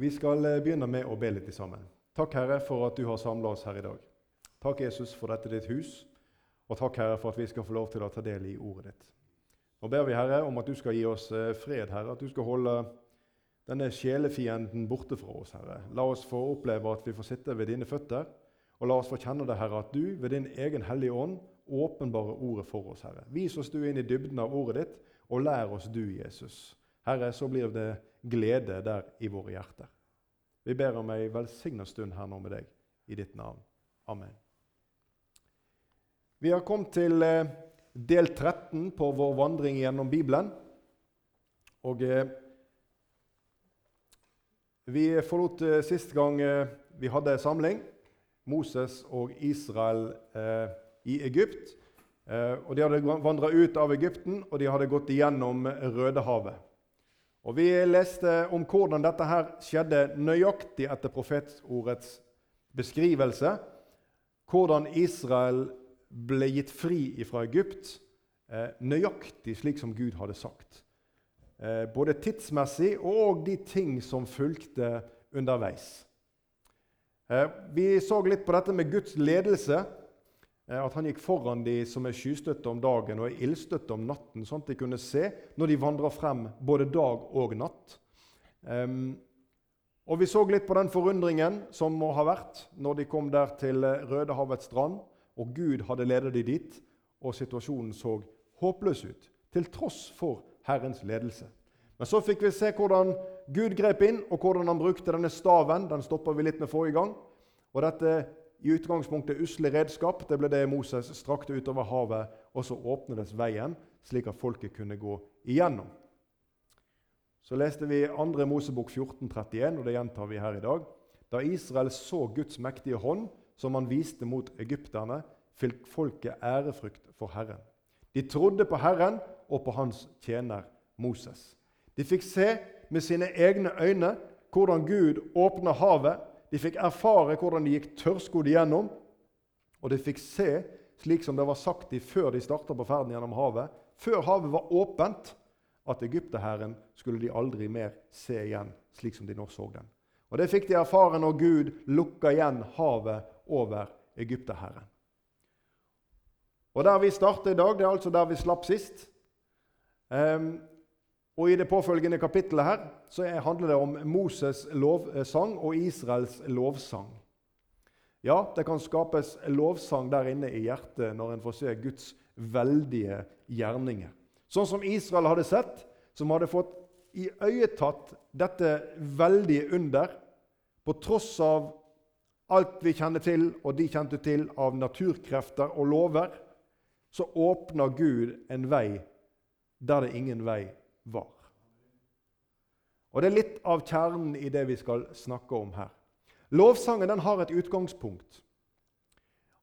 Vi skal eh, begynne med å be litt sammen. Takk, Herre, for at du har samla oss her i dag. Takk, Jesus, for dette ditt hus. Og takk, Herre, for at vi skal få lov til å ta del i ordet ditt. Nå ber vi, Herre, om at du skal gi oss eh, fred, Herre. At du skal holde denne sjelefienden borte fra oss, Herre. La oss få oppleve at vi får sitte ved dine føtter. Og la oss få kjenne det, Herre, at du ved din egen hellige ånd åpenbare ordet for oss, Herre. Vis oss du inn i dybden av ordet ditt, og lær oss du, Jesus. Herre, så blir det glede der i våre hjerter. Vi ber om ei velsigna stund her nå med deg, i ditt navn. Amen. Vi har kommet til eh, del 13 på vår vandring gjennom Bibelen. Og eh, vi forlot eh, sist gang vi hadde samling, Moses og Israel i Egypt. Og De hadde vandra ut av Egypten, og de hadde gått igjennom Rødehavet. Og Vi leste om hvordan dette her skjedde nøyaktig etter profetordets beskrivelse. Hvordan Israel ble gitt fri fra Egypt, eh, nøyaktig slik som Gud hadde sagt. Eh, både tidsmessig og de ting som fulgte underveis. Vi så litt på dette med Guds ledelse. Eh, at han gikk foran de som er skystøtte om dagen og er ildstøtte om natten, sånn at de kunne se når de vandra frem både dag og natt. Um, og Vi så litt på den forundringen som må ha vært når de kom der til eh, Rødehavets strand, og Gud hadde ledet dem dit, og situasjonen så håpløs ut, til tross for Herrens ledelse. Men så fikk vi se hvordan Gud grep inn, og hvordan han brukte denne staven. Den stoppa vi litt med forrige gang. Og dette i utgangspunktet usle redskap. Det ble det Moses strakte utover havet, og så åpnedes veien, slik at folket kunne gå igjennom. Så leste vi 2. Mosebok 1431, og det gjentar vi her i dag. Da Israel så Guds mektige hånd, som han viste mot egypterne, fikk folket ærefrykt for Herren. De trodde på Herren og på hans tjener Moses. De fikk se med sine egne øyne hvordan Gud åpna havet de fikk erfare hvordan de gikk tørrskodd igjennom, og de fikk se, slik som det var sagt de før de starta på ferden gjennom havet, før havet var åpent, at egypterherren skulle de aldri mer se igjen, slik som de nå så den. Og Det fikk de erfare når Gud lukka igjen havet over egypterherren. Og Der vi starter i dag, det er altså der vi slapp sist. Um, og I det påfølgende kapittelet her så handler det om Moses' lovsang og Israels lovsang. Ja, det kan skapes lovsang der inne i hjertet når en får se Guds veldige gjerninger. Sånn som Israel hadde sett, som hadde fått i øyetatt dette veldige under, på tross av alt vi kjenner til, og de kjente til, av naturkrefter og lover, så åpner Gud en vei der det ingen vei var. Og Det er litt av kjernen i det vi skal snakke om her. Lovsangen den har et utgangspunkt.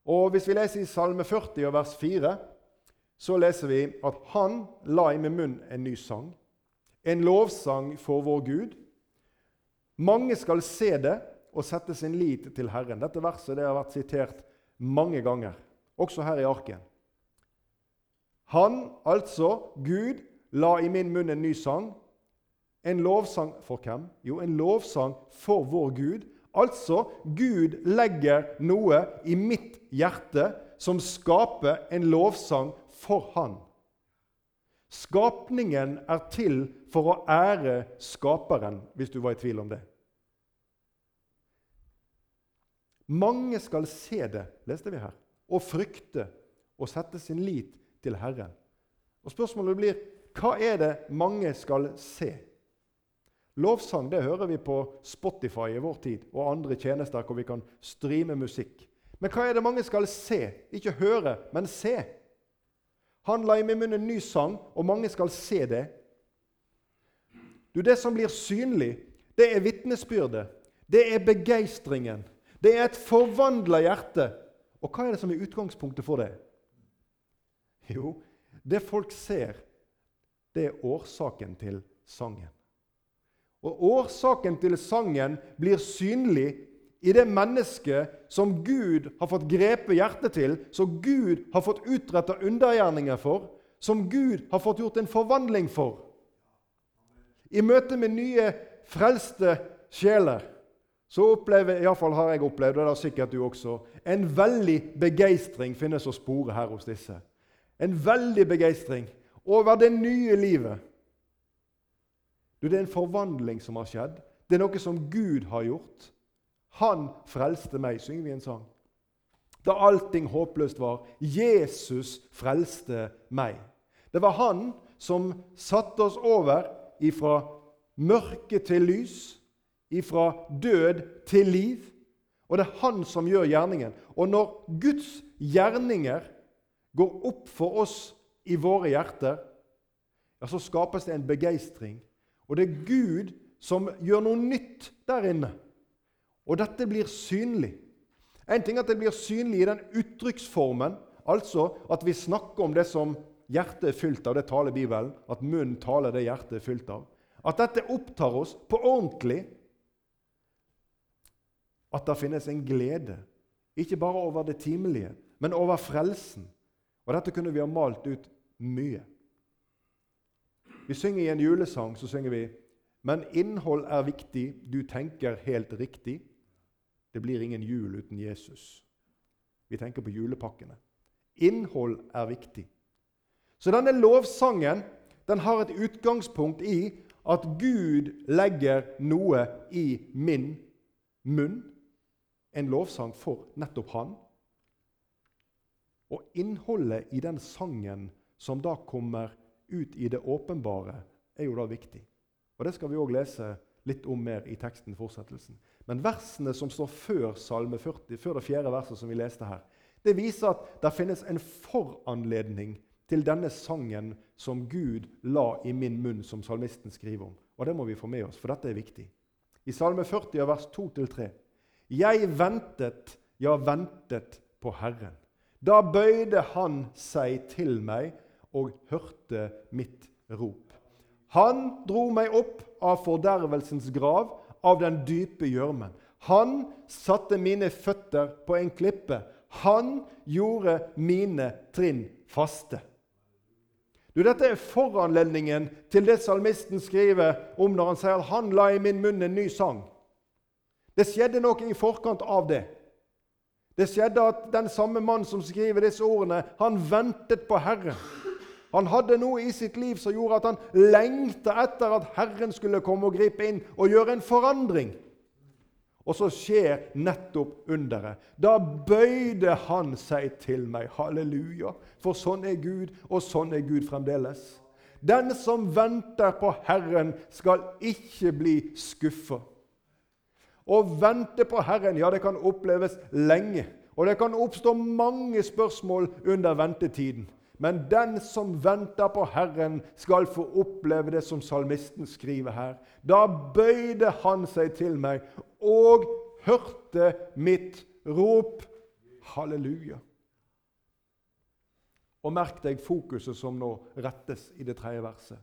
Og Hvis vi leser i Salme 40 og vers 4, så leser vi at han la i min munn en ny sang, en lovsang for vår Gud. Mange skal se det og sette sin lit til Herren. Dette verset det har vært sitert mange ganger, også her i arken. Han, altså Gud, la i min munn en ny sang. En lovsang for hvem? Jo, en lovsang for vår Gud. Altså, Gud legger noe i mitt hjerte som skaper en lovsang for Han. Skapningen er til for å ære Skaperen, hvis du var i tvil om det. Mange skal se det, leste vi her, og frykte og sette sin lit til Herren. Og Spørsmålet blir hva er det mange skal se? Lovsang det hører vi på Spotify i vår tid og andre tjenester hvor vi kan streame musikk. Men hva er det mange skal se? Ikke høre, men se. Han la i min munn en ny sang, og mange skal se det. Du, Det som blir synlig, det er vitnesbyrdet. Det er begeistringen. Det er et forvandla hjerte. Og hva er det som er utgangspunktet for det? Jo, det folk ser, det er årsaken til sangen. Og Årsaken til sangen blir synlig i det mennesket som Gud har fått grepe hjertet til, som Gud har fått utretta undergjerninger for, som Gud har fått gjort en forvandling for. I møte med nye, frelste sjeler, så opplever iallfall har jeg opplevd, og det er sikkert du også, en veldig begeistring finnes å spore her hos disse. En veldig begeistring over det nye livet. Du, Det er en forvandling som har skjedd. Det er noe som Gud har gjort. Han frelste meg, synger vi en sang. Da allting håpløst var. Jesus frelste meg. Det var han som satte oss over ifra mørke til lys, ifra død til liv. Og det er han som gjør gjerningen. Og når Guds gjerninger går opp for oss i våre hjerter, ja, så skapes det en begeistring. Og det er Gud som gjør noe nytt der inne. Og dette blir synlig. En ting er at det blir synlig i den uttrykksformen, altså at vi snakker om det som hjertet er fylt av. Det taler Bibelen. At munnen taler det hjertet er fylt av. At dette opptar oss på ordentlig. At det finnes en glede, ikke bare over det timelige, men over frelsen. Og dette kunne vi ha malt ut mye. Vi synger i en julesang så synger vi Men innhold er viktig, du tenker helt riktig. Det blir ingen jul uten Jesus. Vi tenker på julepakkene. Innhold er viktig. Så denne lovsangen den har et utgangspunkt i at Gud legger noe i min munn. En lovsang for nettopp Han. Og innholdet i den sangen som da kommer ut i det åpenbare, er jo da viktig. Og Det skal vi òg lese litt om mer i teksten i fortsettelsen. Men versene som står før Salme 40, før det fjerde verset som vi leste her, det viser at det finnes en foranledning til denne sangen som Gud la i min munn, som salmisten skriver om. Og Det må vi få med oss, for dette er viktig. I Salme 40, vers 2-3.: Jeg ventet, ja, ventet på Herren. Da bøyde Han seg til meg og hørte mitt rop. Han dro meg opp av fordervelsens grav, av den dype gjørmen. Han satte mine føtter på en klippe. Han gjorde mine trinn faste. Du, Dette er foranledningen til det salmisten skriver om når han sier at 'han la i min munn en ny sang'. Det skjedde noe i forkant av det. Det skjedde at den samme mann som skriver disse ordene, han ventet på Herren. Han hadde noe i sitt liv som gjorde at han lengta etter at Herren skulle komme og gripe inn og gjøre en forandring. Og så skjer nettopp underet. Da bøyde han seg til meg. Halleluja. For sånn er Gud, og sånn er Gud fremdeles. Den som venter på Herren, skal ikke bli skuffa. Å vente på Herren ja, det kan oppleves lenge. Og det kan oppstå mange spørsmål under ventetiden. Men den som venter på Herren, skal få oppleve det som salmisten skriver her. Da bøyde han seg til meg og hørte mitt rop. Halleluja. Og merk deg fokuset som nå rettes i det tredje verset.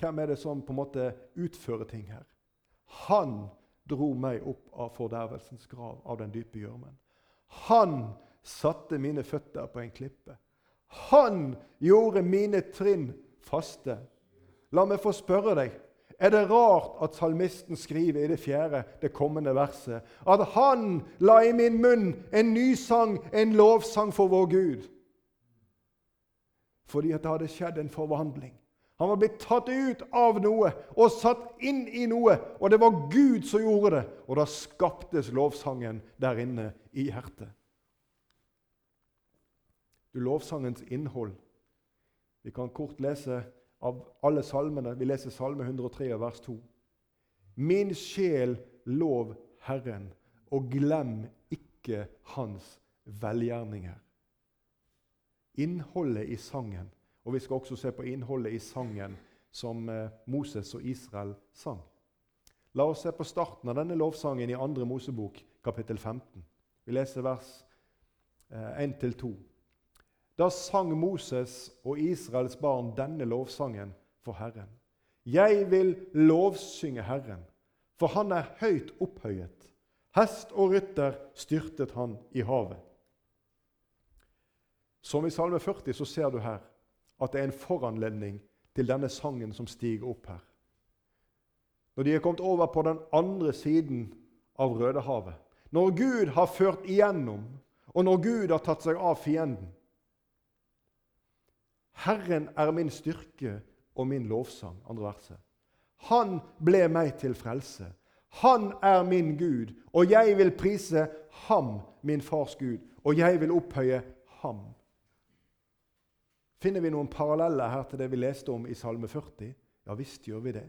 Hvem er det som på en måte utfører ting her? Han dro meg opp av fordervelsens grav, av den dype gjørmen. Han satte mine føtter på en klippe. Han gjorde mine trinn faste. La meg få spørre deg er det rart at salmisten skriver i det fjerde, det kommende verset, at han la i min munn en ny sang, en lovsang for vår Gud? Fordi at det hadde skjedd en forvandling. Han var blitt tatt ut av noe og satt inn i noe, og det var Gud som gjorde det. Og da skaptes lovsangen der inne i hjertet du lovsangens innhold. Vi kan kort lese av alle salmene. Vi leser Salme 103, vers 2. Min sjel lov Herren, og glem ikke Hans velgjerninger. Innholdet i sangen, og vi skal også se på innholdet i sangen som eh, Moses og Israel sang. La oss se på starten av denne lovsangen i 2. Mosebok, kapittel 15. Vi leser vers 1-2. Da sang Moses og Israels barn denne lovsangen for Herren. Jeg vil lovsynge Herren, for han er høyt opphøyet. Hest og rytter styrtet han i havet. Som i Salme 40 så ser du her at det er en foranledning til denne sangen som stiger opp her. Når de er kommet over på den andre siden av Rødehavet. Når Gud har ført igjennom, og når Gud har tatt seg av fienden. Herren er min styrke og min lovsang. andre verset. Han ble meg til frelse. Han er min Gud, og jeg vil prise ham, min fars Gud, og jeg vil opphøye ham. Finner vi noen paralleller her til det vi leste om i Salme 40? Ja visst gjør vi det.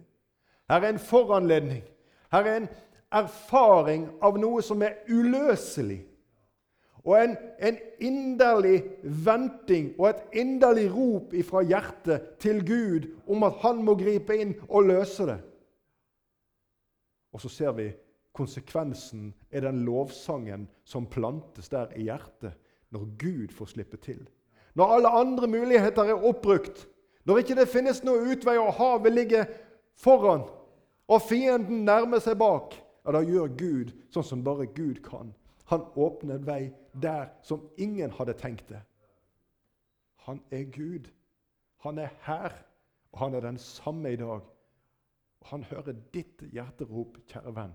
Her er en foranledning. Her er en erfaring av noe som er uløselig. Og en, en inderlig venting og et inderlig rop fra hjertet til Gud om at han må gripe inn og løse det. Og så ser vi konsekvensen er den lovsangen som plantes der i hjertet når Gud får slippe til. Når alle andre muligheter er oppbrukt, når ikke det finnes noen utvei og havet ligger foran, og fienden nærmer seg bak, ja, da gjør Gud sånn som bare Gud kan. Han åpner vei der som ingen hadde tenkt det. Han er Gud. Han er her, og han er den samme i dag. Og han hører ditt hjerterop, kjære venn.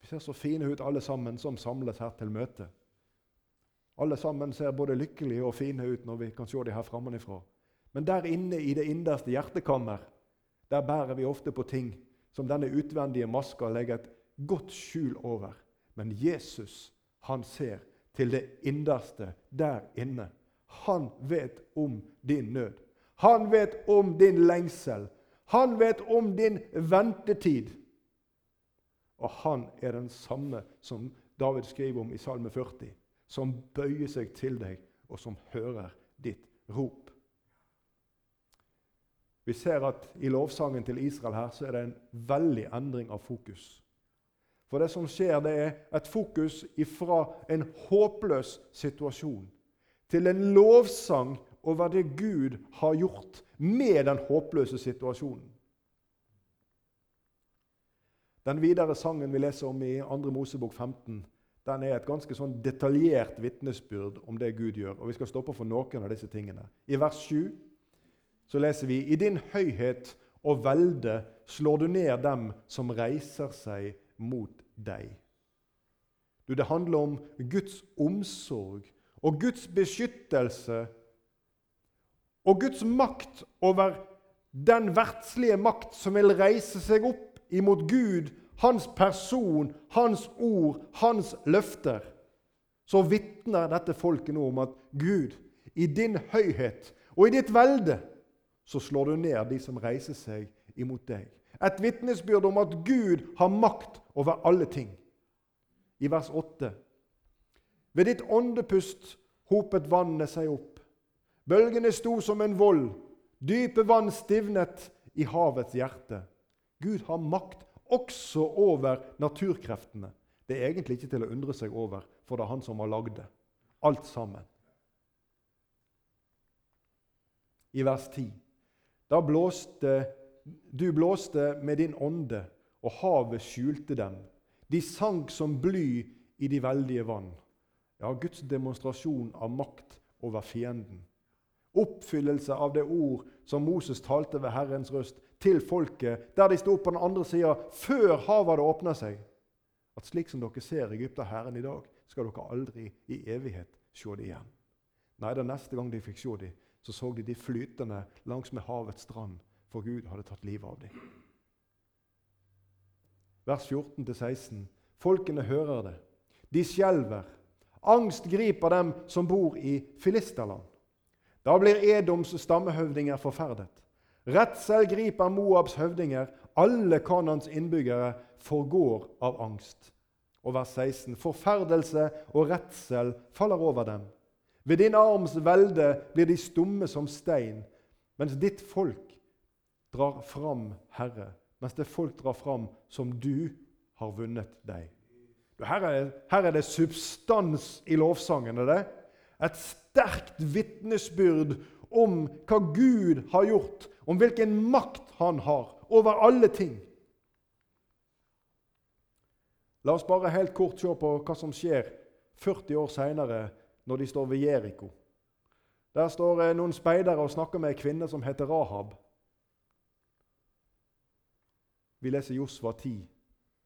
Vi ser så fine ut alle sammen som samles her til møte. Alle sammen ser både lykkelige og fine ut når vi kan se dem her frammenifra. Men der inne i det innerste hjertekammer der bærer vi ofte på ting som denne utvendige maska legger et godt skjul over. Men Jesus, han ser til det innerste der inne. Han vet om din nød. Han vet om din lengsel. Han vet om din ventetid. Og han er den samme som David skriver om i Salme 40, som bøyer seg til deg, og som hører ditt rop. Vi ser at i lovsangen til Israel her så er det en veldig endring av fokus. For det som skjer, det er et fokus ifra en håpløs situasjon til en lovsang over det Gud har gjort med den håpløse situasjonen. Den videre sangen vi leser om i 2. Mosebok 15, den er et ganske sånn detaljert vitnesbyrd om det Gud gjør. og Vi skal stoppe for noen av disse tingene. I vers 7 så leser vi I din høyhet og velde slår du ned dem som reiser seg mot deg. Du, det handler om Guds omsorg og Guds beskyttelse og Guds makt over den verdslige makt som vil reise seg opp imot Gud, hans person, hans ord, hans løfter. Så vitner dette folket nå om at Gud, i din høyhet og i ditt velde så slår du ned de som reiser seg imot deg. Et vitnesbyrd om at Gud har makt over alle ting. I vers 8.: Ved ditt åndepust hopet vannet seg opp. Bølgene sto som en vold. Dype vann stivnet i havets hjerte. Gud har makt også over naturkreftene. Det er egentlig ikke til å undre seg over, for det er han som har lagd det. Alt sammen. I vers 10. Da blåste du blåste med din ånde, og havet skjulte dem. De sank som bly i de veldige vann. Ja, Guds demonstrasjon av makt over fienden. Oppfyllelse av det ord som Moses talte ved Herrens røst til folket, der de sto på den andre sida før havet hadde åpna seg. At slik som dere ser Egypterherren i dag, skal dere aldri i evighet se det igjen. Nei, den neste gang de fikk se dem, så så de de flytende langs med havets strand, for Gud hadde tatt livet av dem. Vers 14-16. Folkene hører det. De skjelver. Angst griper dem som bor i Filisterland. Da blir Edoms stammehøvdinger forferdet. Redsel griper Moabs høvdinger. Alle Kanans innbyggere forgår av angst. Og vers 16. Forferdelse og redsel faller over dem. Ved din arms velde blir de stumme som stein, mens ditt folk drar fram, Herre. Mens det folk drar fram som du har vunnet deg. Her er, her er det substans i lovsangen. er det? Et sterkt vitnesbyrd om hva Gud har gjort, om hvilken makt han har over alle ting. La oss bare helt kort se på hva som skjer 40 år seinere når de står ved Jeriko. Der står eh, noen speidere og snakker med ei kvinne som heter Rahab. Vi leser Josva, 10,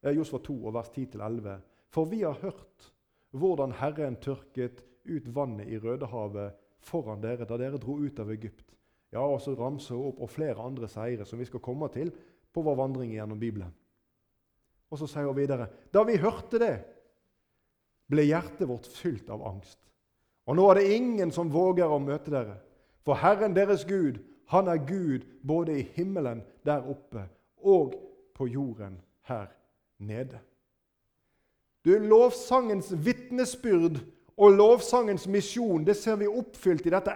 eh, Josva 2, vers 10-11. For vi har hørt hvordan Herren tørket ut vannet i Rødehavet foran dere da dere dro ut av Egypt. Ja, og så ramser hun opp og flere andre seire som vi skal komme til på vår vandring gjennom Bibelen. Og så sier hun videre Da vi hørte det, ble hjertet vårt fylt av angst. Og nå er det ingen som våger å møte dere. For Herren deres Gud, han er Gud både i himmelen der oppe og på jorden her nede. Du, Lovsangens vitnesbyrd og lovsangens misjon det ser vi oppfylt i dette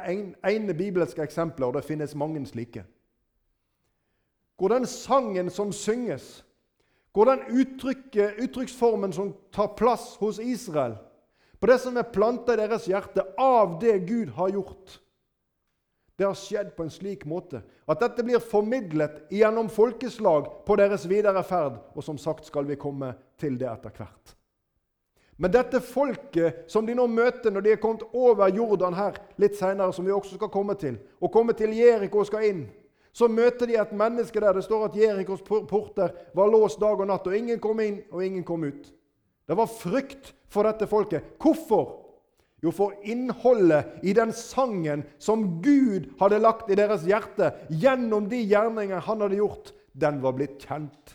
ene bibelske eksempelet, og det finnes mange slike. Hvor den sangen som synges, hvor den uttrykksformen som tar plass hos Israel, på det som er planta i deres hjerte av det Gud har gjort Det har skjedd på en slik måte at dette blir formidlet gjennom folkeslag på deres videre ferd. Og som sagt skal vi komme til det etter hvert. Men dette folket som de nå møter når de er kommet over Jordan her litt senere, som vi også skal komme til, og komme til Jeriko og skal inn, så møter de et menneske der det står at Jerikos porter var låst dag og natt, og ingen kom inn, og ingen kom ut. Det var frykt for dette folket. Hvorfor? Jo, for innholdet i den sangen som Gud hadde lagt i deres hjerte gjennom de gjerninger han hadde gjort, den var blitt kjent.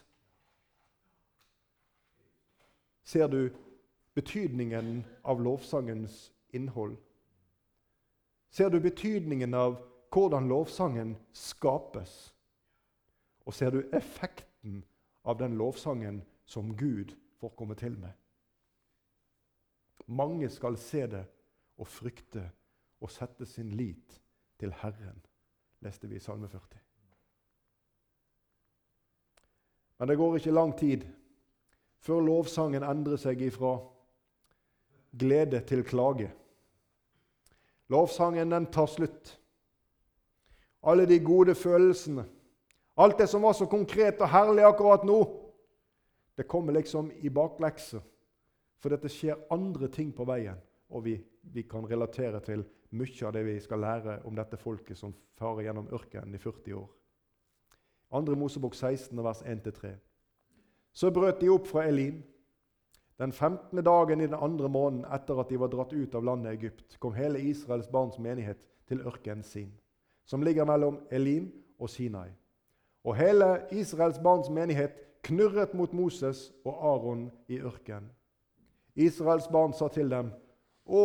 Ser du betydningen av lovsangens innhold? Ser du betydningen av hvordan lovsangen skapes? Og ser du effekten av den lovsangen som Gud får komme til med? Mange skal se det og frykte og sette sin lit til Herren, leste vi i Salme 40. Men det går ikke lang tid før lovsangen endrer seg ifra glede til klage. Lovsangen den tar slutt. Alle de gode følelsene, alt det som var så konkret og herlig akkurat nå, det kommer liksom i baklekse. For dette skjer andre ting på veien, og vi, vi kan relatere til mye av det vi skal lære om dette folket som farer gjennom ørkenen i 40 år. 2. Mosebok 16, vers 1-3. Så brøt de opp fra Elim den 15. dagen i den andre måneden etter at de var dratt ut av landet Egypt, kom hele Israels barns menighet til ørkenen sin, som ligger mellom Elim og Sinai. Og hele Israels barns menighet knurret mot Moses og Aron i ørkenen. Israels barn sa til dem, Å,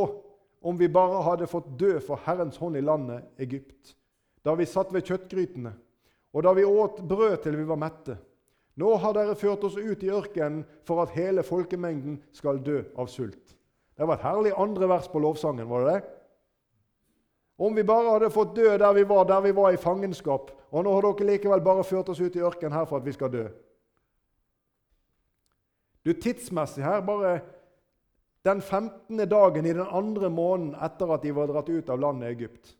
om vi bare hadde fått dø for Herrens hånd i landet Egypt, da vi satt ved kjøttgrytene, og da vi åt brød til vi var mette. Nå har dere ført oss ut i ørkenen for at hele folkemengden skal dø av sult. Det var et herlig andre vers på lovsangen, var det det? Om vi bare hadde fått dø der vi var, der vi var i fangenskap, og nå har dere likevel bare ført oss ut i ørkenen her for at vi skal dø. Du, Tidsmessig her bare den 15. dagen i den andre måneden etter at de var dratt ut av landet Egypt.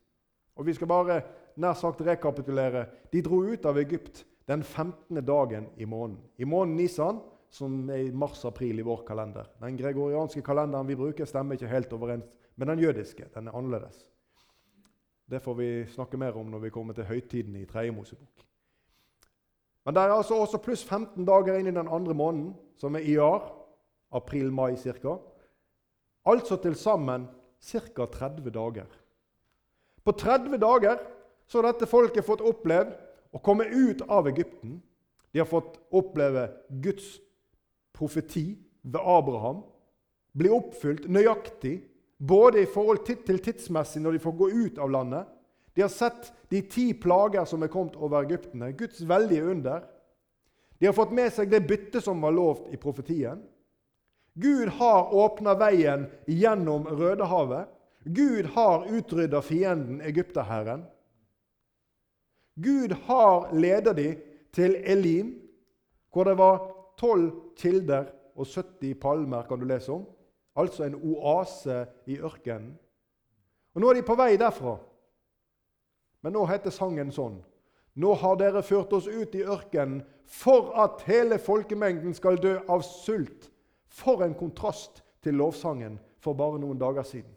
Og vi skal bare nær sagt rekapitulere. De dro ut av Egypt den 15. dagen i måneden. I måneden Nisan, som er i mars-april i vår kalender. Den gregorianske kalenderen vi bruker, stemmer ikke helt overens med den jødiske. Den er annerledes. Det får vi snakke mer om når vi kommer til høytiden i tredje Mosebok. Men det er altså også pluss 15 dager inn i den andre måneden, som er i år. April-mai ca. Altså til sammen ca. 30 dager. På 30 dager så har dette folket fått opplevd å komme ut av Egypten. De har fått oppleve Guds profeti ved Abraham bli oppfylt nøyaktig, både i forhold til tidsmessig når de får gå ut av landet. De har sett de ti plager som er kommet over egyptene, Guds veldige under. De har fått med seg det byttet som var lovt i profetien. Gud har åpna veien gjennom Rødehavet. Gud har utrydda fienden Egypterherren. Gud har ledet dem til Elim, hvor det var tolv kilder og 70 palmer, kan du lese om. Altså en oase i ørkenen. Og Nå er de på vei derfra. Men nå heter sangen sånn Nå har dere ført oss ut i ørkenen for at hele folkemengden skal dø av sult. For en kontrast til lovsangen for bare noen dager siden.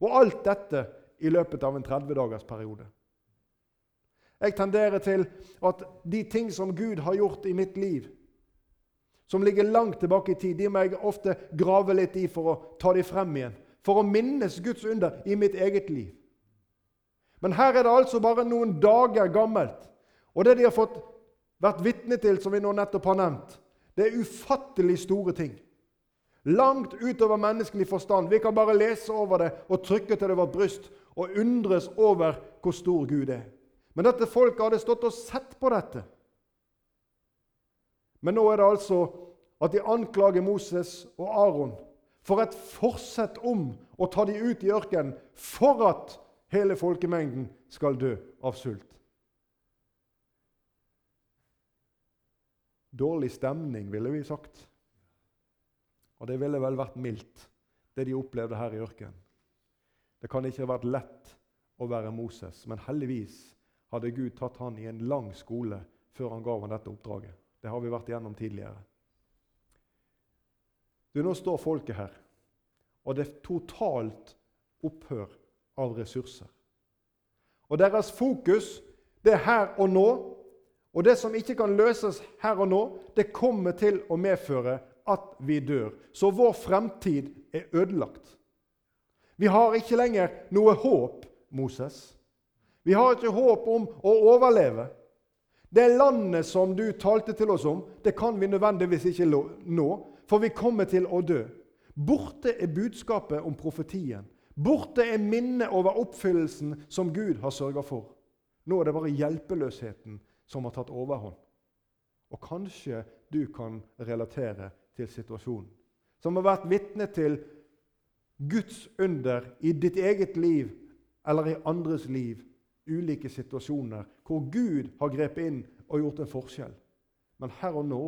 Og alt dette i løpet av en 30 dagers periode. Jeg tenderer til at de ting som Gud har gjort i mitt liv, som ligger langt tilbake i tid, de må jeg ofte grave litt i for å ta dem frem igjen. For å minnes Guds under i mitt eget liv. Men her er det altså bare noen dager gammelt. Og det de har fått vært vitne til, som vi nå nettopp har nevnt, det er ufattelig store ting. Langt utover menneskelig forstand. Vi kan bare lese over det og trykke til det vårt bryst og undres over hvor stor Gud er. Men dette folket hadde stått og sett på dette. Men nå er det altså at de anklager Moses og Aron for et forsett om å ta de ut i ørkenen for at hele folkemengden skal dø av sult. Dårlig stemning, ville vi sagt. Og det ville vel vært mildt, det de opplevde her i ørkenen. Det kan ikke ha vært lett å være Moses, men heldigvis hadde Gud tatt han i en lang skole før han gav han dette oppdraget. Det har vi vært igjennom tidligere. Du, Nå står folket her, og det er totalt opphør av ressurser. Og Deres fokus det er her og nå. Og det som ikke kan løses her og nå, det kommer til å medføre at vi dør. Så vår fremtid er ødelagt. Vi har ikke lenger noe håp, Moses. Vi har ikke håp om å overleve. Det landet som du talte til oss om, det kan vi nødvendigvis ikke nå, for vi kommer til å dø. Borte er budskapet om profetien. Borte er minnet over oppfyllelsen som Gud har sørga for. Nå er det bare hjelpeløsheten som har tatt overhånd. Og kanskje du kan relatere til situasjonen. Som har vært vitne til Guds under i ditt eget liv eller i andres liv ulike situasjoner hvor Gud har grepet inn og gjort en forskjell. Men her og nå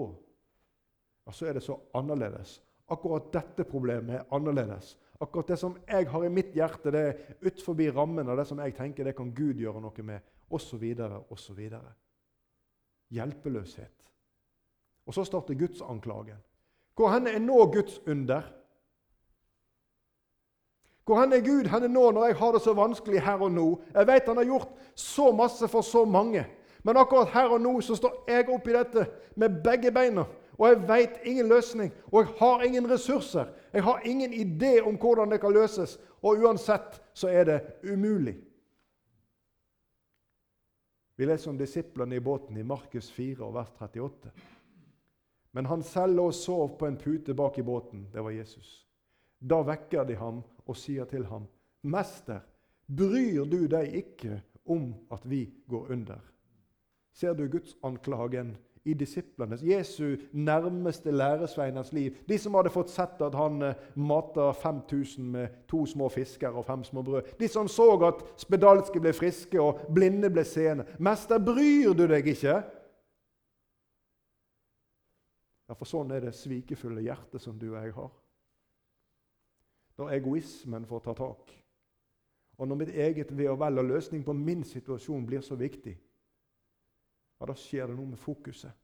altså så er det så annerledes. Akkurat dette problemet er annerledes. Akkurat det som jeg har i mitt hjerte, det er utenfor rammen av det som jeg tenker det kan Gud gjøre noe med, osv., osv. Hjelpeløshet. Og så starter gudsanklagen. Hvor hen er nå Guds under? Hvor hen er Gud henne nå når jeg har det så vanskelig her og nå? Jeg vet han har gjort så masse for så mange. Men akkurat her og nå så står jeg oppi dette med begge beina. Og jeg vet ingen løsning, og jeg har ingen ressurser. Jeg har ingen idé om hvordan det kan løses, og uansett så er det umulig. Vi leser om disiplene i båten i Markus 4, vers 38. Men han selv lå og sov på en pute bak i båten. Det var Jesus. Da vekker de ham og sier til ham, 'Mester, bryr du deg ikke om at vi går under?' Ser du Guds anklagen i disiplenes, Jesu nærmeste læresveiners liv? De som hadde fått sett at han eh, mata 5000 med to små fisker og fem små brød. De som så at spedalske ble friske og blinde ble seende. 'Mester, bryr du deg ikke?' Ja, for sånn er det svikefulle hjertet som du og jeg har når egoismen får ta tak. Og når mitt eget ve og vel og løsning på min situasjon blir så viktig, ja, da skjer det noe med fokuset.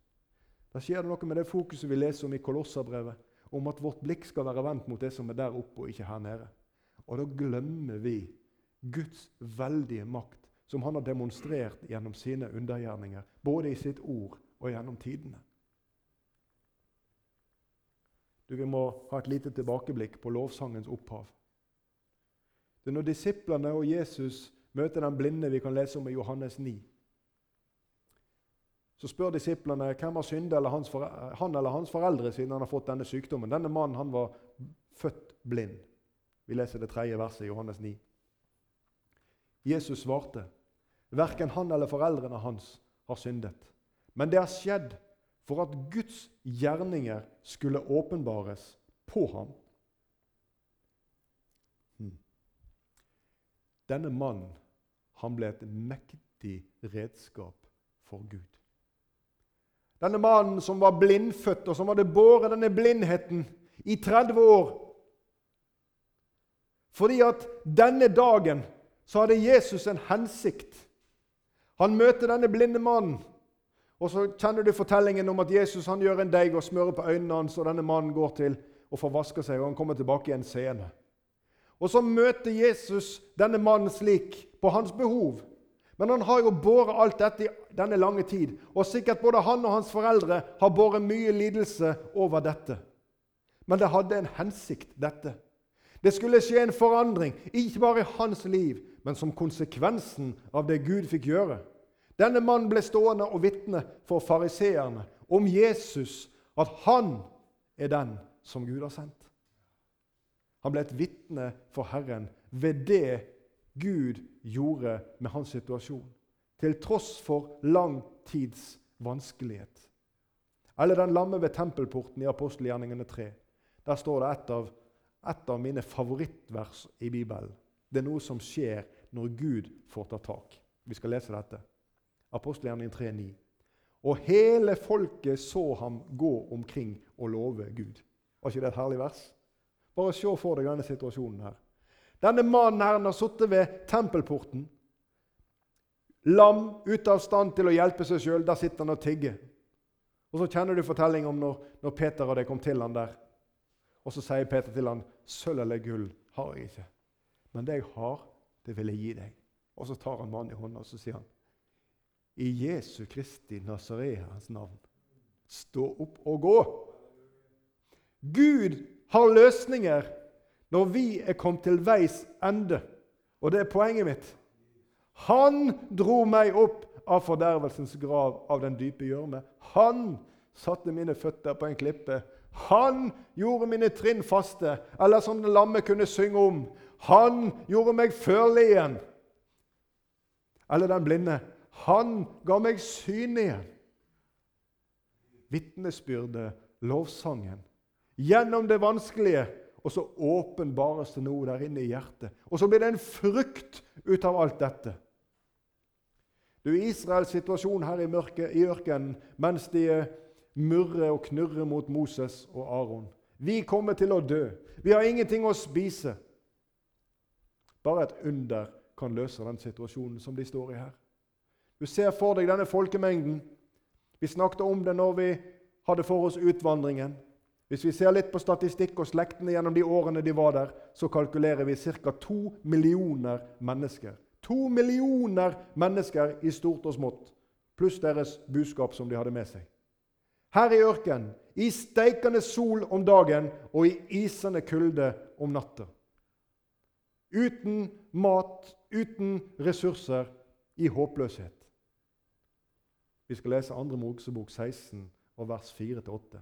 Da skjer det noe med det fokuset vi leser om i Kolosserbrevet, om at vårt blikk skal være vendt mot det som er der oppe, og ikke her nede. Og da glemmer vi Guds veldige makt, som han har demonstrert gjennom sine undergjerninger, både i sitt ord og gjennom tidene. Du, Vi må ha et lite tilbakeblikk på lovsangens opphav. Det er når disiplene og Jesus møter den blinde vi kan lese om i Johannes 9. Så spør disiplene hvem har eller han eller hans foreldre, siden han har fått denne sykdommen. Denne mannen han var født blind. Vi leser det tredje verset i Johannes 9. Jesus svarte, verken han eller foreldrene hans har syndet. Men det har skjedd for at Guds gjerninger skulle åpenbares på ham. Hmm. Denne mannen han ble et mektig redskap for Gud. Denne mannen som var blindfødt, og som hadde båret denne blindheten i 30 år. Fordi at denne dagen så hadde Jesus en hensikt. Han møter denne blinde mannen og så kjenner du fortellingen om at Jesus han gjør en deig og smører på øynene hans, og denne mannen går til og får vaske seg, og han kommer tilbake igjen seende. Og så møter Jesus denne mannen slik på hans behov. Men han har jo båret alt dette i denne lange tid, og sikkert både han og hans foreldre har båret mye lidelse over dette. Men det hadde en hensikt, dette. Det skulle skje en forandring, ikke bare i hans liv, men som konsekvensen av det Gud fikk gjøre. Denne mannen ble stående og vitne for fariseerne om Jesus, at han er den som Gud har sendt. Han ble et vitne for Herren ved det Gud gjorde med hans situasjon, til tross for lang tids vanskelighet. Eller den lamme ved tempelporten i apostelgjerningene 3. Der står det et av, et av mine favorittvers i Bibelen. Det er noe som skjer når Gud får ta tak. Vi skal lese dette. Apostelgjerningen 3,9. Og hele folket så ham gå omkring og love Gud. Var ikke det et herlig vers? Bare se for deg denne situasjonen her. Denne mannen her har sittet ved tempelporten. Lam, ute av stand til å hjelpe seg sjøl. Der sitter han og tigger. Og Så kjenner du fortellingen om når, når Peter og de kom til han der. Og Så sier Peter til han, 'Sølv eller gull har jeg ikke, men det jeg har, det vil jeg gi deg.' Og Så tar han mannen i hånda og så sier han, i Jesu Kristi Nazareas navn. Stå opp og gå. Gud har løsninger når vi er kommet til veis ende. Og det er poenget mitt. Han dro meg opp av fordervelsens grav, av den dype gjørme. Han satte mine føtter på en klippe. Han gjorde mine trinn faste, eller som den lamme kunne synge om. Han gjorde meg førlig Eller den blinde. Han ga meg syn igjen. Vitnesbyrdet, lovsangen. Gjennom det vanskelige. Og så åpenbares det noe der inne i hjertet. Og så blir det en frukt ut av alt dette. Du, Israels situasjon her i, mørket, i ørkenen mens de murrer og knurrer mot Moses og Aron. Vi kommer til å dø. Vi har ingenting å spise. Bare et under kan løse den situasjonen som de står i her. Du ser for deg denne folkemengden. Vi snakket om det når vi hadde for oss utvandringen. Hvis vi ser litt på statistikk og slektene gjennom de årene de var der, så kalkulerer vi ca. to millioner mennesker. To millioner mennesker i stort og smått, pluss deres budskap som de hadde med seg. Her i ørkenen, i steikende sol om dagen og i isende kulde om natta. Uten mat, uten ressurser, i håpløshet. Vi skal lese 2. Mosebok 16, og vers 4-8.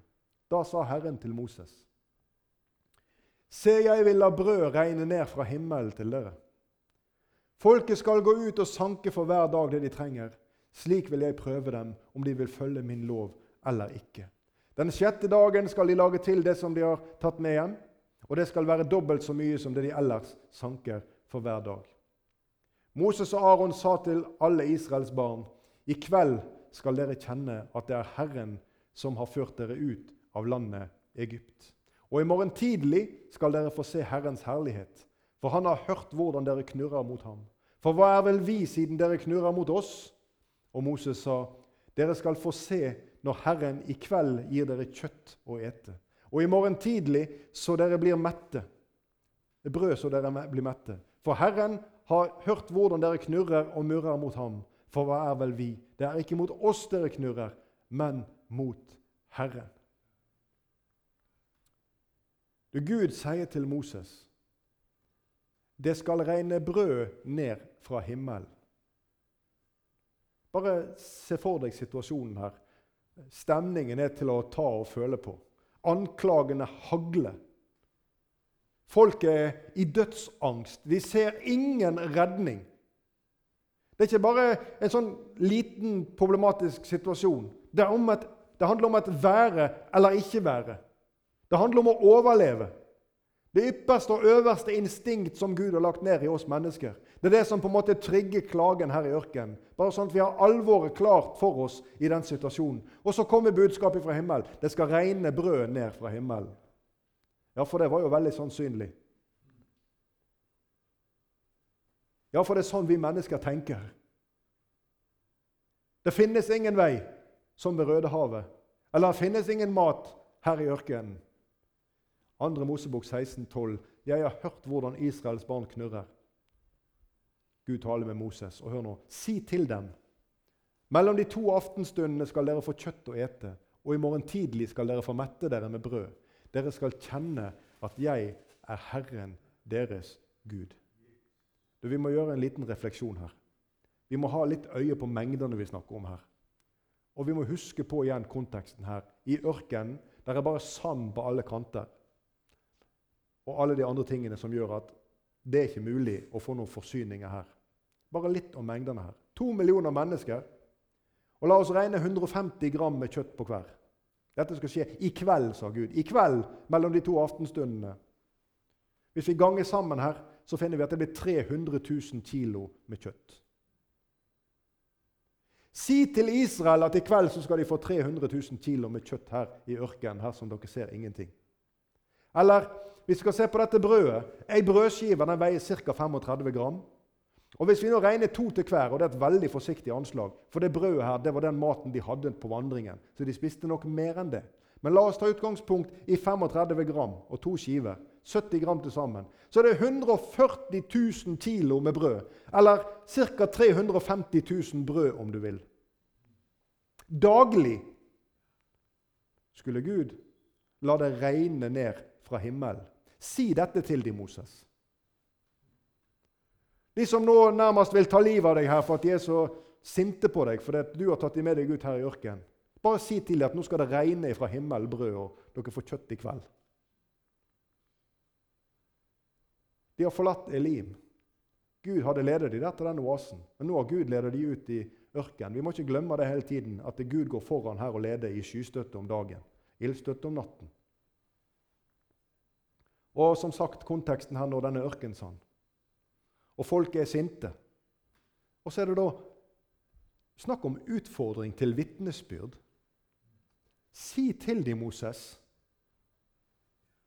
Da sa Herren til Moses.: Se, jeg vil la brød regne ned fra himmelen til dere. Folket skal gå ut og sanke for hver dag det de trenger. Slik vil jeg prøve dem, om de vil følge min lov eller ikke. Den sjette dagen skal de lage til det som de har tatt med hjem, og det skal være dobbelt så mye som det de ellers sanker for hver dag. Moses og Aron sa til alle Israels barn.: I kveld skal dere kjenne at det er Herren som har ført dere ut av landet Egypt. Og i morgen tidlig skal dere få se Herrens herlighet, for han har hørt hvordan dere knurrer mot ham. For hva er vel vi siden dere knurrer mot oss? Og Moses sa, dere skal få se når Herren i kveld gir dere kjøtt å ete. Og i morgen tidlig så dere blir mette. Brød så dere blir mette. For Herren har hørt hvordan dere knurrer og murrer mot ham. For hva er vel vi? Det er ikke mot oss dere knurrer, men mot Herren. Du, Gud sier til Moses det skal regne brød ned fra himmelen. Bare se for deg situasjonen her. Stemningen er til å ta og føle på. Anklagene hagler. Folk er i dødsangst. De ser ingen redning. Det er ikke bare en sånn liten problematisk situasjon. Det, et, det handler om et være eller ikke være. Det handler om å overleve. Det ypperste og øverste instinkt som Gud har lagt ned i oss mennesker. Det er det som på en måte trigger klagen her i ørkenen. Bare sånn at vi har alvoret klart for oss i den situasjonen. Og så kommer budskapet fra himmelen. Det skal regne brød ned fra himmelen. Ja, for det var jo veldig sannsynlig. Ja, for det er sånn vi mennesker tenker. Det finnes ingen vei som ved Rødehavet, eller det finnes ingen mat her i ørkenen. 2. Mosebok 16, 12. Jeg har hørt hvordan Israels barn knurrer. Gud taler med Moses. Og hør nå. Si til dem mellom de to aftenstundene skal dere få kjøtt å ete, og i morgen tidlig skal dere få mette dere med brød. Dere skal kjenne at jeg er Herren deres Gud. Du, vi må gjøre en liten refleksjon her. Vi må ha litt øye på mengdene vi snakker om her. Og vi må huske på igjen konteksten her. I ørkenen der er bare sand på alle kanter. Og alle de andre tingene som gjør at det er ikke mulig å få noen forsyninger her. Bare litt om mengdene her. To millioner mennesker. Og la oss regne 150 gram med kjøtt på hver. Dette skal skje i kveld, sa Gud. I kveld mellom de to aftenstundene. Hvis vi ganger sammen her, så finner vi at det blir 300 000 kilo med kjøtt. Si til Israel at i kveld så skal de få 300 000 kilo med kjøtt her i ørkenen. her som dere ser ingenting. Eller vi skal se på dette brødet. Ei brødskive den veier ca. 35 gram. Og Hvis vi nå regner to til hver, og det er et veldig forsiktig anslag For det brødet her, det var den maten de hadde på vandringen, så de spiste nok mer enn det. Men la oss ta utgangspunkt i 35 gram og to skiver. 70 gram til sammen. Så det er det 140 000 kilo med brød. Eller ca. 350 000 brød, om du vil. Daglig skulle Gud la det regne ned fra himmelen. Si dette til de, Moses. De som nå nærmest vil ta livet av deg her for at de er så sinte på deg fordi du har tatt dem med deg ut her i ørkenen. Bare si til dem at nå skal det regne fra himmelen brød, og dere får kjøtt i kveld. De har forlatt Elim. Gud hadde ledet dem der til den oasen, men nå har Gud ledet dem ut i ørkenen. Vi må ikke glemme det hele tiden, at Gud går foran her og leder i skystøtte om dagen, ildstøtte om natten. Og som sagt, konteksten her nå, denne ørkensand. Og folk er sinte. Og så er det da snakk om utfordring til vitnesbyrd. Si til dem, Moses.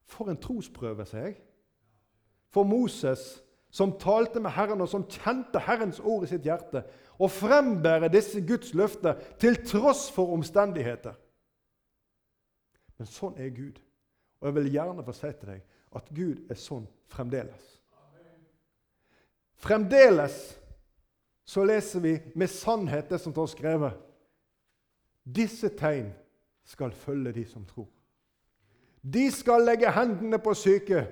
For en trosprøve, sier jeg for Moses, som talte med Herren, og som kjente Herrens ord i sitt hjerte, og frembære disse Guds løfter til tross for omstendigheter. Men sånn er Gud. Og jeg vil gjerne få si til deg at Gud er sånn fremdeles. Fremdeles så leser vi med sannhet det som står skrevet. Disse tegn skal følge de som tror. De skal legge hendene på syke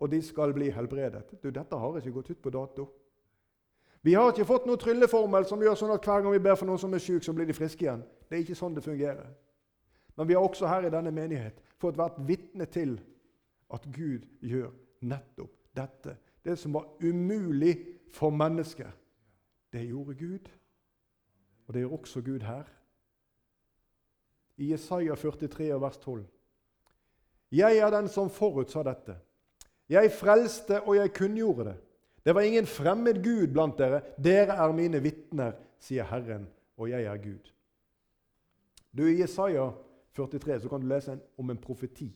og de skal bli helbredet. Du, Dette har ikke gått ut på dato. Vi har ikke fått noen trylleformel som gjør sånn at hver gang vi ber for noen som er syk, så blir de friske igjen. Det er ikke sånn det fungerer. Men vi har også her i denne menighet fått vært vitne til at Gud gjør nettopp dette. Det som var umulig for mennesker, det gjorde Gud. Og det gjør også Gud her. I Jesaja 43, vers 12. Jeg er den som forutsa dette. Jeg frelste, og jeg kunngjorde det. Det var ingen fremmed Gud blant dere. Dere er mine vitner, sier Herren, og jeg er Gud. Du, I Jesaja 43 så kan du lese en, om en profeti.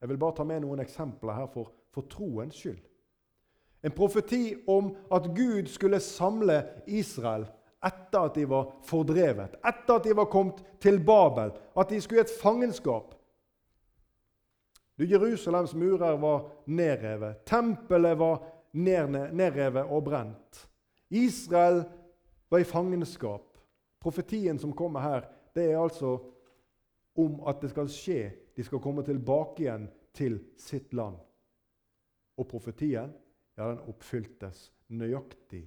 Jeg vil bare ta med noen eksempler her for, for troens skyld. En profeti om at Gud skulle samle Israel etter at de var fordrevet, etter at de var kommet til Babel, at de skulle i et fangenskap. Du, Jerusalems murer var nedrevet. Tempelet var nedrevet og brent. Israel var i fangenskap. Profetien som kommer her, det er altså om at det skal skje. De skal komme tilbake igjen til sitt land. Og profetien ja, den oppfyltes nøyaktig.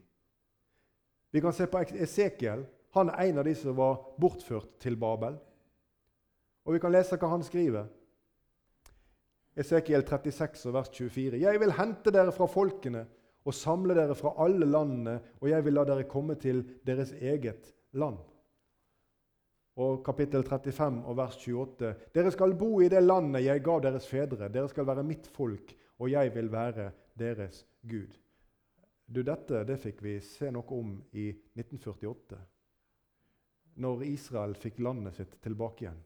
Vi kan se på Esekiel. Han er en av de som var bortført til Babel. Og vi kan lese hva han skriver. Esekiel 36, vers 24. Jeg vil hente dere fra folkene og samle dere fra alle landene, og jeg vil la dere komme til deres eget land. Og kapittel 35 og vers 28. Dere skal bo i det landet jeg ga deres fedre. Dere skal være mitt folk, og jeg vil være deres Gud. Du, Dette det fikk vi se noe om i 1948, når Israel fikk landet sitt tilbake igjen.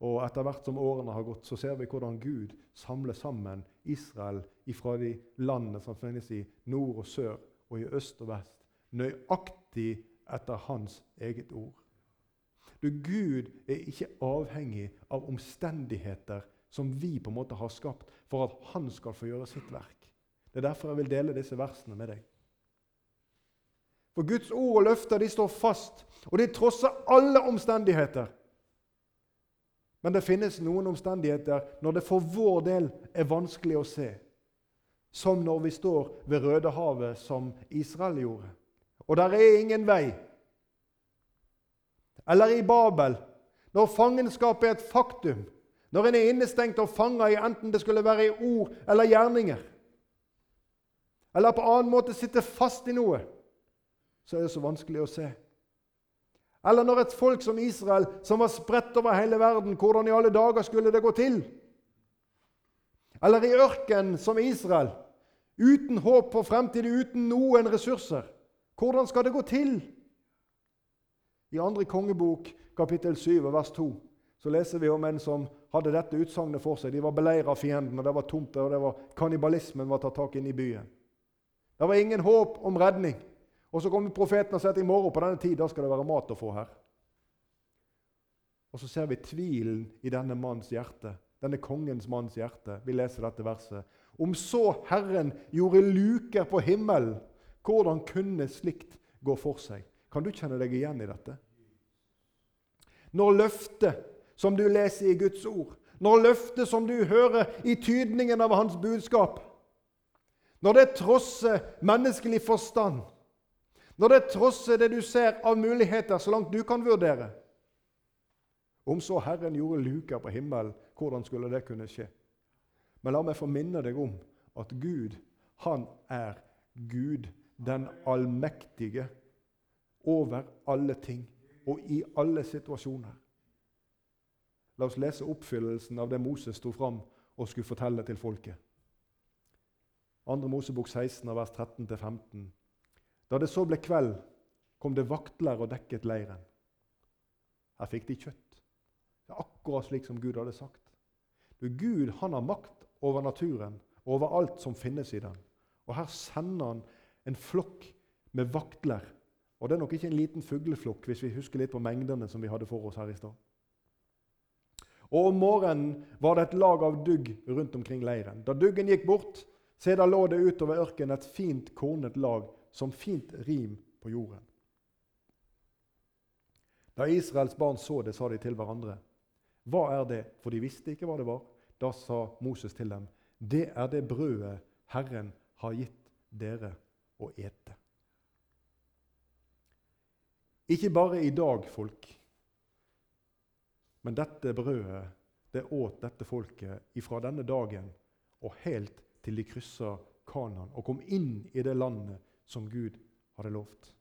Og etter hvert som årene har gått, så ser vi hvordan Gud samler sammen Israel fra de landene som finnes i nord og sør og i øst og vest, nøyaktig etter hans eget ord. Du, Gud er ikke avhengig av omstendigheter som vi på en måte har skapt for at han skal få gjøre sitt verk. Det er derfor jeg vil dele disse versene med deg. For Guds ord og løfter de står fast, og de trosser alle omstendigheter. Men det finnes noen omstendigheter når det for vår del er vanskelig å se. Som når vi står ved Rødehavet, som Israel gjorde. Og der er ingen vei. Eller i Babel, når fangenskapet er et faktum. Når en er innestengt og fanga i enten det skulle være i ord eller gjerninger. Eller på annen måte sitte fast i noe. Så er det så vanskelig å se. Eller når et folk som Israel, som var spredt over hele verden, hvordan i alle dager skulle det gå til? Eller i ørkenen som Israel, uten håp for fremtid, uten noen ressurser. Hvordan skal det gå til? I andre kongebok, kapittel 7, vers 2, så leser vi om en som hadde dette utsagnet for seg. De var beleira av fienden, og det var tomt, og det var kannibalismen var tatt tak inn i byen. Det var ingen håp om redning. Og så kommer profeten og sier at i morgen på denne tid da skal det være mat å få her. Og så ser vi tvilen i denne manns hjerte, denne kongens manns hjerte. Vi leser dette verset. Om så Herren gjorde luker på himmelen, hvordan kunne slikt gå for seg? Kan du kjenne deg igjen i dette? Når løftet som du leser i Guds ord, når løftet som du hører i tydningen av hans budskap, når det trosser menneskelig forstand, når det trosser det du ser av muligheter, så langt du kan vurdere Om så Herren gjorde luker på himmelen, hvordan skulle det kunne skje? Men la meg få minne deg om at Gud, han er Gud, den allmektige, over alle ting og i alle situasjoner. La oss lese oppfyllelsen av det Moses sto fram og skulle fortelle til folket. 2. Mosebok 16, vers 13-15. Da det så ble kveld, kom det vaktler og dekket leiren. Her fikk de kjøtt. Det er akkurat slik som Gud hadde sagt. Du, Gud han har makt over naturen, over alt som finnes i den. Og Her sender han en flokk med vaktler. Og Det er nok ikke en liten fugleflokk, hvis vi husker litt på mengdene som vi hadde for oss her i stad. Og Om morgenen var det et lag av dugg rundt omkring leiren. Da duggen gikk bort, se da lå det utover ørkenen et fint kornet lag som fint rim på jorden. Da Israels barn så det, sa de til hverandre, 'Hva er det?' For de visste ikke hva det var. Da sa Moses til dem, 'Det er det brødet Herren har gitt dere å ete.' Ikke bare i dag, folk, men dette brødet det åt dette folket ifra denne dagen og helt til de kryssa Kanan og kom inn i det landet som Gud hadde lovt.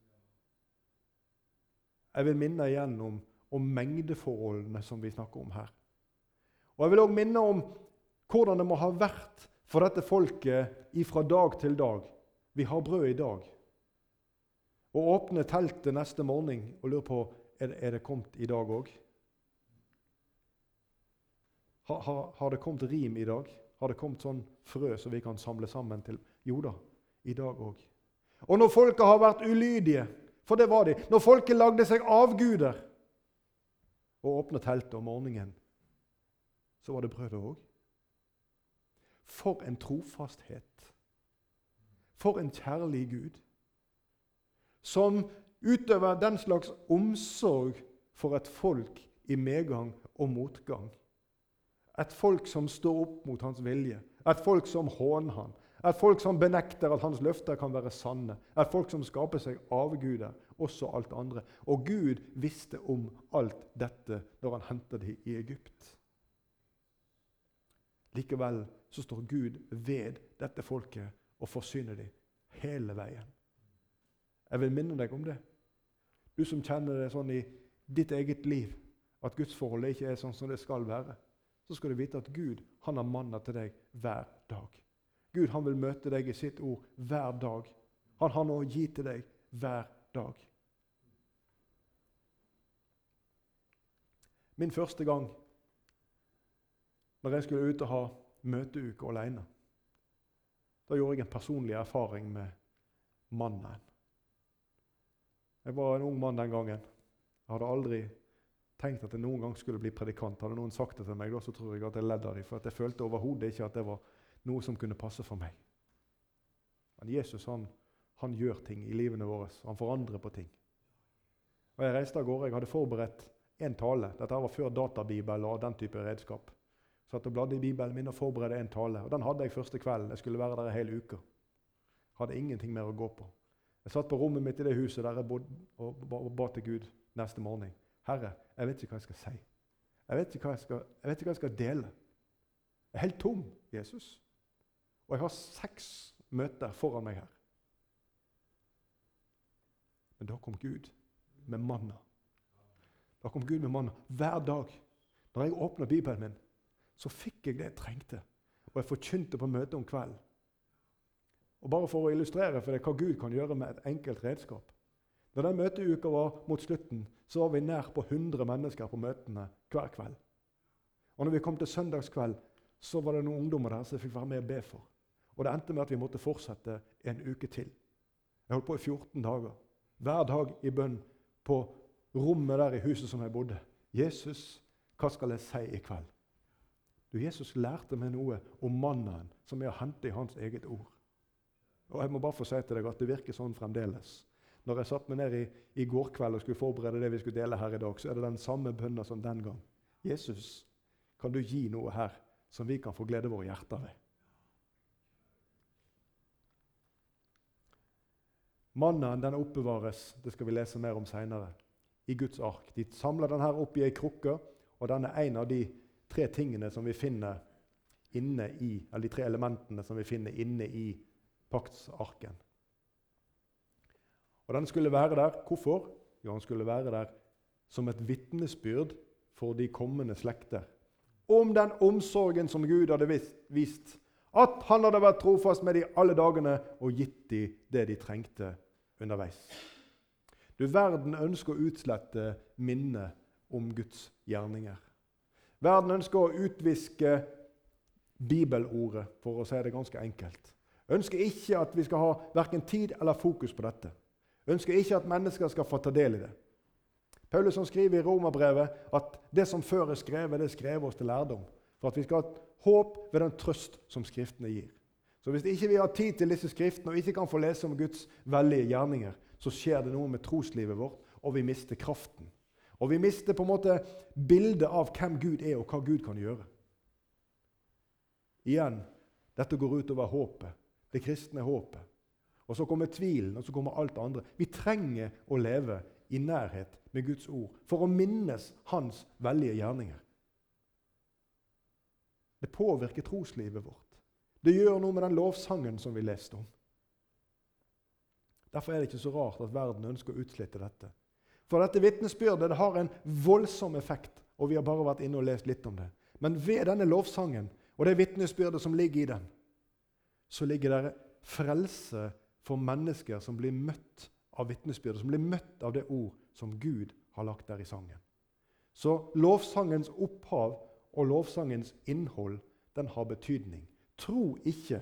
Jeg vil minne igjen om, om mengdeforholdene som vi snakker om her. Og Jeg vil òg minne om hvordan det må ha vært for dette folket fra dag til dag. Vi har brød i dag. Å åpne teltet neste morgen og lure på er det kommet i dag òg. Har, har, har, det kommet rim i dag? Har det kommet sånn frø som vi kan samle sammen til? Jo da, i dag òg. Og når folket har vært ulydige, for det var de Når folket lagde seg avguder og åpnet teltet om morgenen, så var det brødet òg. For en trofasthet. For en kjærlig Gud. Som utøver den slags omsorg for et folk i medgang og motgang. Et folk som står opp mot hans vilje. Et folk som håner ham. Et folk som benekter at hans løfter kan være sanne. At folk som skaper seg avguder, også alt andre. Og Gud visste om alt dette når han hentet dem i Egypt. Likevel så står Gud ved dette folket og forsyner dem hele veien. Jeg vil minne deg om det. Du som kjenner det sånn i ditt eget liv, at gudsforholdet ikke er sånn som det skal være, så skal du vite at Gud han har manna til deg hver dag. Gud han vil møte deg i sitt ord hver dag. Han har noe å gi til deg hver dag. Min første gang når jeg skulle ut og ha møteuke alene, da gjorde jeg en personlig erfaring med mannen. Jeg var en ung mann den gangen. Jeg hadde aldri tenkt at jeg noen gang skulle bli predikant. Hadde noen sagt det til meg, da, så tror jeg at jeg ledde av dem. For jeg følte overhodet ikke at det var noe som kunne passe for meg. Men Jesus han han gjør ting i livene våre. Han forandrer på ting. Og Jeg reiste av gårde. Jeg hadde forberedt en tale. Dette var før databibel og den type redskap. Satt og bladde i Bibelen min og forberedte en tale. Og Den hadde jeg første kvelden. Jeg skulle være der en hel uke. Hadde ingenting mer å gå på. Jeg satt på rommet mitt i det huset der jeg bodde, og ba til Gud neste morgen. Herre, jeg vet ikke hva jeg skal si. Jeg vet ikke hva jeg skal, jeg hva jeg skal dele. Jeg er helt tom, Jesus. Og jeg har seks møter foran meg her. Men da kom Gud med manna. Da kom Gud med manna hver dag. Når jeg åpna Bibelen min, så fikk jeg det jeg trengte. Og jeg forkynte på møtet om kvelden. Og Bare for å illustrere for deg hva Gud kan gjøre med et enkelt redskap. Når den møteuka var mot slutten, så var vi nær på 100 mennesker på møtene hver kveld. Og når vi kom til søndagskveld, så var det noen ungdommer der som jeg fikk være med og be for. Og det endte med at vi måtte fortsette en uke til. Jeg holdt på i 14 dager. Hver dag i bønn på rommet der i huset som jeg bodde. 'Jesus, hva skal jeg si i kveld?' Du, Jesus lærte meg noe om mannen som jeg har hentet i hans eget ord. Og jeg må bare få si til deg at Det virker sånn fremdeles. Når jeg satt meg ned i, i går kveld og skulle forberede det vi skulle dele her i dag, så er det den samme bønna som den gang. Jesus, kan du gi noe her som vi kan få glede våre hjerter ved? Mannen den oppbevares, det skal vi lese mer om senere, i Guds ark. De samler den her opp i ei krukke, og den er en av de tre tingene som vi finner inne i, eller de tre elementene som vi finner inne i paktsarken. Og Den skulle være der. Hvorfor? Jo, den skulle være der som et vitnesbyrd for de kommende slekter. Om den omsorgen som Gud hadde vist. At han hadde vært trofast med dem alle dagene og gitt dem det de trengte underveis. Du, Verden ønsker å utslette minnet om Guds gjerninger. Verden ønsker å utviske bibelordet, for å si det ganske enkelt. Ønsker ikke at vi skal ha verken tid eller fokus på dette. Ønsker ikke at mennesker skal få ta del i det. Paulus skriver i Romerbrevet at det som før er skrevet, det er skrevet oss til lærdom. For at vi skal ha håp ved den trøst som Skriftene gir. Så hvis ikke vi har tid til disse skriftene og ikke kan få lese om Guds veldige gjerninger, så skjer det noe med troslivet vårt, og vi mister kraften. Og vi mister på en måte bildet av hvem Gud er, og hva Gud kan gjøre. Igjen dette går ut over håpet, det kristne håpet. Og så kommer tvilen, og så kommer alt det andre. Vi trenger å leve i nærhet med Guds ord for å minnes Hans veldige gjerninger. Det påvirker troslivet vårt. Det gjør noe med den lovsangen som vi leste om. Derfor er det ikke så rart at verden ønsker å utslette dette. For dette vitnesbyrdet har en voldsom effekt, og vi har bare vært inne og lest litt om det. Men ved denne lovsangen og det vitnesbyrdet som ligger i den, så ligger det frelse for mennesker som blir møtt av vitnesbyrdet, som blir møtt av det ord som Gud har lagt der i sangen. Så lovsangens opphav og lovsangens innhold den har betydning. Tro ikke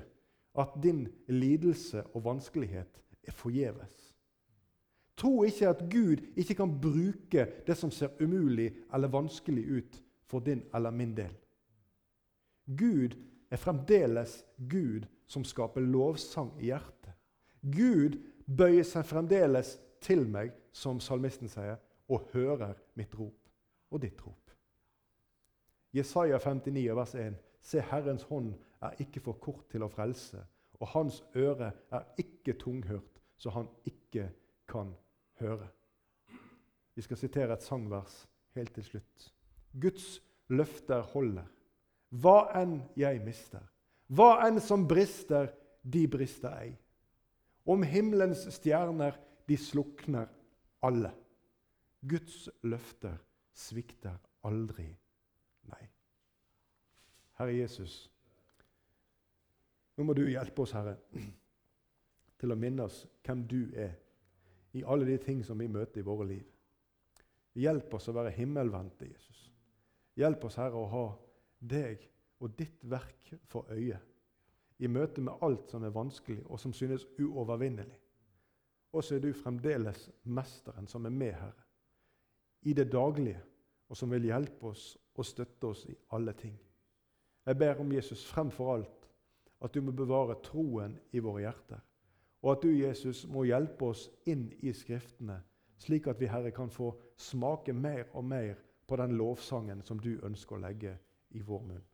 at din lidelse og vanskelighet er forgjeves. Tro ikke at Gud ikke kan bruke det som ser umulig eller vanskelig ut for din eller min del. Gud er fremdeles Gud som skaper lovsang i hjertet. Gud bøyer seg fremdeles til meg, som salmisten sier, og hører mitt rop og ditt rop. Jesaja 59, vers 1. Se, Herrens hånd er ikke for kort til å frelse, og hans øre er ikke tunghørt, så han ikke kan høre. Vi skal sitere et sangvers helt til slutt. Guds løfter holder. Hva enn jeg mister, hva enn som brister, de brister ei. Om himmelens stjerner, de slukner alle. Guds løfter svikter aldri. Herre Jesus, nå må du hjelpe oss, Herre, til å minne oss hvem du er i alle de ting som vi møter i våre liv. Hjelp oss å være himmelvendte, Jesus. Hjelp oss, Herre, å ha deg og ditt verk for øye i møte med alt som er vanskelig og som synes uovervinnelig. Og så er du fremdeles mesteren som er med, Herre, i det daglige, og som vil hjelpe oss og støtte oss i alle ting. Jeg ber om Jesus fremfor alt at du må bevare troen i våre hjerter. Og at du, Jesus, må hjelpe oss inn i Skriftene, slik at vi, Herre, kan få smake mer og mer på den lovsangen som du ønsker å legge i vår munn.